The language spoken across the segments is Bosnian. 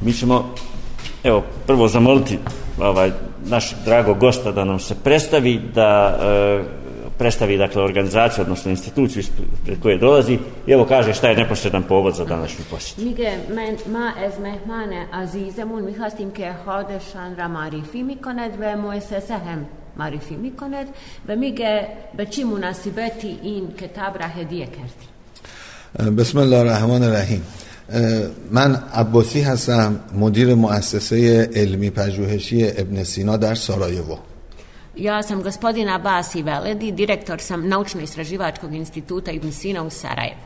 Mi ćemo, evo, prvo zamoliti ovaj, našeg dragog gosta da nam se predstavi, da e, predstavi dakle organizaciju, odnosno instituciju pred koje dolazi i evo kaže šta je neposredan povod za današnju posjetu. Mige men ma ez mehmane azizemun mihastim ke hadešan Marifi mikonet ve moje se sehem marifi mikonet ve mige bečimu nasibeti in ketabra hedije kerti. Bismillahirrahmanirrahim. من عباسی هستم مدیر مؤسسه علمی پژوهشی ابن سینا در سارایوو Ja sam gospodin Abasi Veledi, direktor sam Naučno-istraživačkog instituta Ibn Sina u Sarajevu.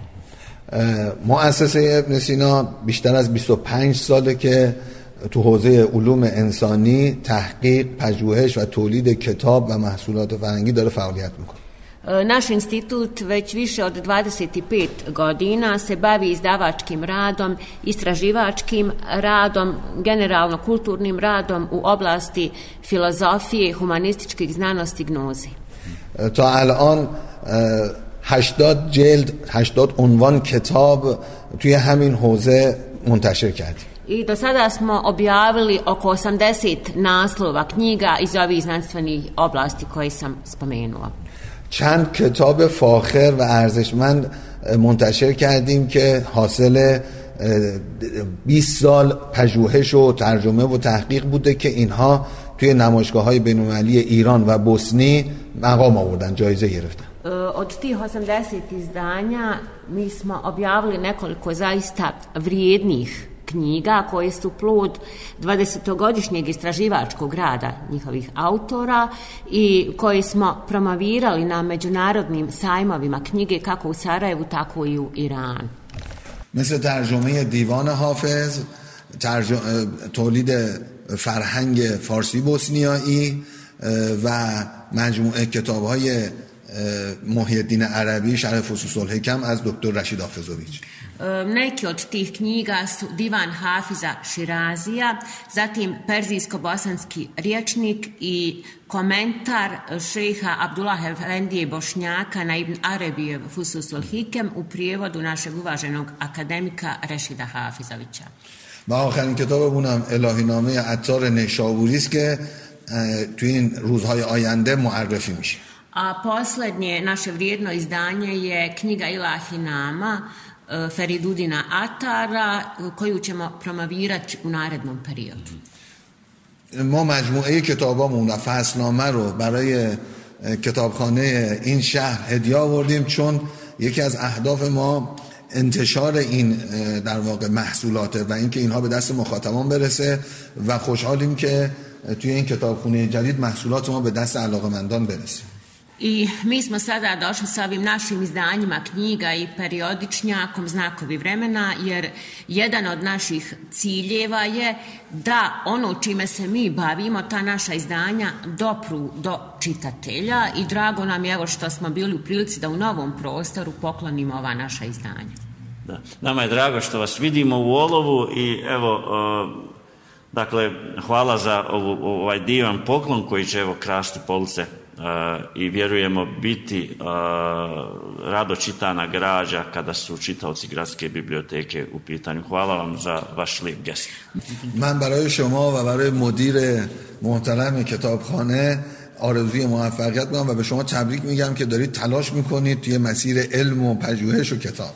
مؤسسه ابن سینا بیشتر از 25 ساله که تو حوزه علوم انسانی تحقیق، پژوهش و تولید کتاب و محصولات فرهنگی داره فعالیت میکنه. E, naš institut već više od 25 godina se bavi izdavačkim radom, istraživačkim radom, generalno kulturnim radom u oblasti filozofije, humanističkih znanosti, gnozi. 80 e, 80 e, i do sada smo objavili oko 80 naslova knjiga iz ovih znanstvenih oblasti koje sam spomenula. چند کتاب فاخر و ارزشمند منتشر کردیم که حاصل 20 سال پژوهش و ترجمه و تحقیق بوده که اینها توی نمایشگاه های بینالمللی ایران و بوسنی مقام آوردن جایزه گرفتن od tih 80 izdanja mi smo objavili nekoliko zaista vrijednih knjiga koje su plod 20-godišnjeg istraživačkog rada njihovih autora i koje smo promovirali na međunarodnim sajmovima knjige kako u Sarajevu tako i u Iran. مثل ترجمه je Hafez, Farsi farsi i va va Mohjeddin Arabi شرح فصوص Hikam, az doktor Rashid Hafezović. Neki od tih knjiga su Divan Hafiza Širazija, zatim Perzijsko-bosanski riječnik i komentar šeha Abdullah Efendije Bošnjaka na Ibn arabije Fusus Hikem u prijevodu našeg uvaženog akademika Rešida Hafizovića. و آخرین کتابمونم الهی نامه عطار نیشابوری tu ke توی in روزهای آینده muarrefi a poslednje naše vrijedno izdanje je knjiga Nama, e, Feridudina Atara koju ćemo promovirati u narednom periodu ما مجموعه کتابامون و فصلنامه رو برای کتابخانه این شهر هدیه آوردیم چون یکی از اهداف ما انتشار این در واقع محصولاته و اینکه اینها به دست مخاطبان برسه و خوشحالیم که توی این کتابخونه جدید محصولات ما به دست مندان برسه I mi smo sada došli sa ovim našim izdanjima knjiga i periodičnjakom znakovi vremena, jer jedan od naših ciljeva je da ono čime se mi bavimo, ta naša izdanja, dopru do čitatelja i drago nam je evo što smo bili u prilici da u novom prostoru poklonimo ova naša izdanja. Da. Nama je drago što vas vidimo u Olovu i evo, e, dakle, hvala za ovu, ovaj divan poklon koji će evo krasti police. E, i vjerujemo biti e, rado čitana građa kada su čitaoci gradske biblioteke u pitanju. Hvala vam za vaš lijep gest. من برای شما و برای مدیر محترم کتابخانه آرزوی موفقیت میکنم و به شما تبریک میگم که دارید تلاش میکنید توی مسیر علم و پژوهش و کتاب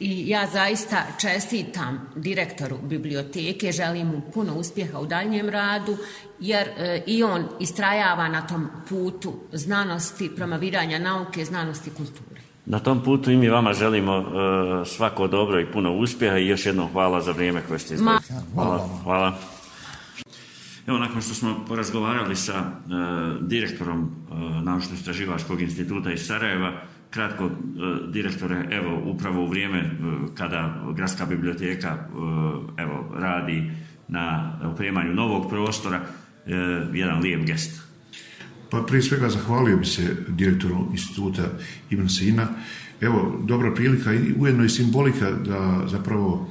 I ja zaista čestitam direktoru biblioteke, želim mu puno uspjeha u daljnjem radu, jer e, i on istrajava na tom putu znanosti, promoviranja nauke, znanosti i kulture. Na tom putu i mi vama želimo e, svako dobro i puno uspjeha i još jednom hvala za vrijeme koje ste izgledali. Hvala, hvala. Evo, nakon što smo porazgovarali sa e, direktorom Naučno-istraživačkog instituta iz Sarajeva, kratko e, direktore, evo upravo u vrijeme e, kada gradska biblioteka e, evo radi na opremanju novog prostora, jedan lijep gest. Pa prije svega zahvalio bi se direktoru instituta Ivan Sina. Evo, dobra prilika i ujedno i simbolika da zapravo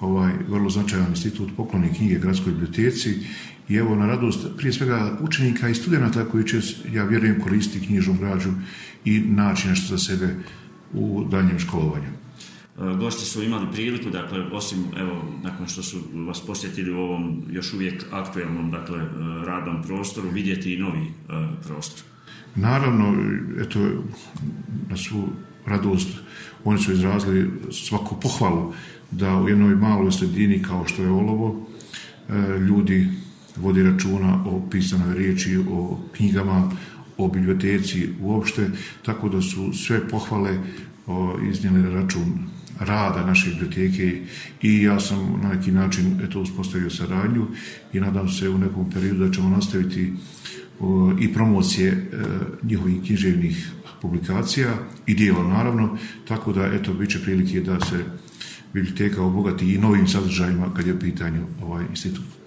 ovaj vrlo značajan institut poklonne knjige gradskoj biblioteci i evo na radost prije svega učenika i studenata koji će, ja vjerujem, koristiti knjižnu građu i naći nešto za sebe u daljem školovanju. E, gosti su imali priliku, dakle, osim, evo, nakon što su vas posjetili u ovom još uvijek aktualnom, dakle, e, radnom prostoru, vidjeti i novi e, prostor. Naravno, eto, na svu radost. Oni su izrazili svaku pohvalu da u jednoj maloj sredini kao što je Olovo e, ljudi vodi računa o pisanoj riječi, o knjigama, o biblioteci uopšte, tako da su sve pohvale iznijeli račun rada naše biblioteke i ja sam na neki način eto uspostavio saradnju i nadam se u nekom periodu da ćemo nastaviti i promocije e, njihovih književnih publikacija i dijela naravno, tako da eto bit će prilike da se biblioteka obogati i novim sadržajima kad je u pitanju ovaj institut.